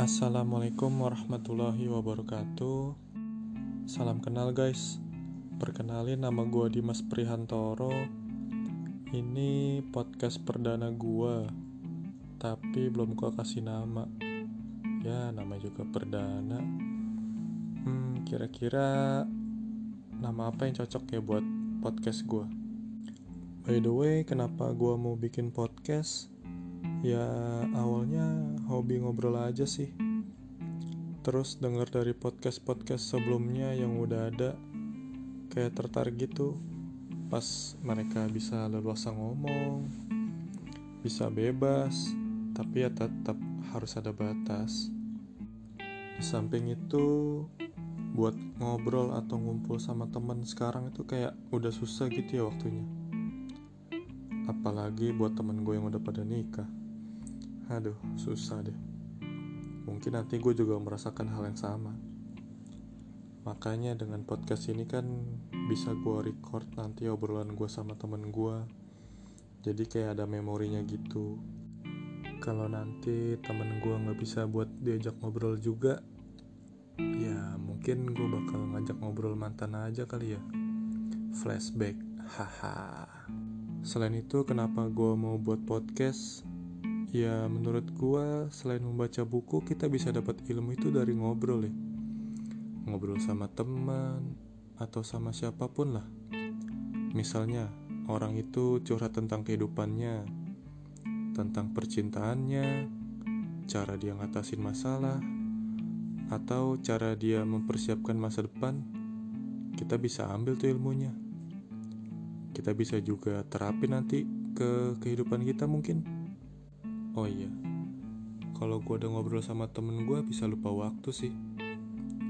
Assalamualaikum warahmatullahi wabarakatuh. Salam kenal guys. Perkenalin nama gue Dimas Prihantoro. Ini podcast perdana gue Tapi belum gue kasih nama. Ya nama juga perdana. Hmm kira-kira Nama apa yang cocok ya buat podcast gue By the way kenapa gue mau bikin podcast Ya awalnya hobi ngobrol aja sih. Terus denger dari podcast-podcast sebelumnya yang udah ada Kayak tertarik gitu. Pas mereka bisa leluasa ngomong Bisa bebas Tapi ya tetap harus ada batas. Di samping itu Buat ngobrol atau ngumpul sama temen sekarang itu kayak udah susah gitu ya waktunya. Apalagi buat temen gue yang udah pada nikah Aduh, susah deh. Mungkin nanti gue juga merasakan hal yang sama. Makanya dengan podcast ini kan bisa gue record nanti obrolan gue sama temen gue. Jadi kayak ada memorinya gitu. Kalau nanti temen gue nggak bisa buat diajak ngobrol juga, ya mungkin gue bakal ngajak ngobrol mantan aja kali ya. Flashback, haha. Selain itu, kenapa gue mau buat podcast? Ya menurut gua selain membaca buku kita bisa dapat ilmu itu dari ngobrol ya. Ngobrol sama teman atau sama siapa pun lah. Misalnya orang itu curhat tentang kehidupannya Tentang percintaannya Cara dia ngatasin masalah Atau cara dia mempersiapkan masa depan. Kita bisa ambil tuh ilmunya. Kita bisa juga terapin nanti ke kehidupan kita mungkin Oh iya, kalau gue udah ngobrol sama temen gue bisa lupa waktu sih.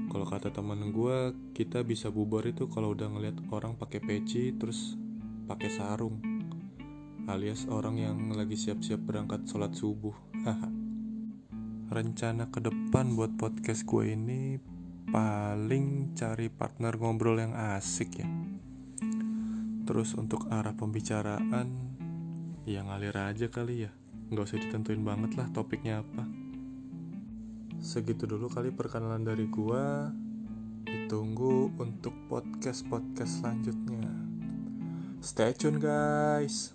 Kalau kata temen gue, kita bisa bubar itu kalau udah ngeliat orang pakai peci terus pakai sarung, alias orang yang lagi siap-siap berangkat sholat subuh. Rencana ke depan buat podcast gue ini paling cari partner ngobrol yang asik ya. Terus untuk arah pembicaraan, ya ngalir aja kali ya. Nggak usah ditentuin banget lah topiknya apa. Segitu dulu kali perkenalan dari gua. Ditunggu untuk podcast-podcast selanjutnya. Stay tune guys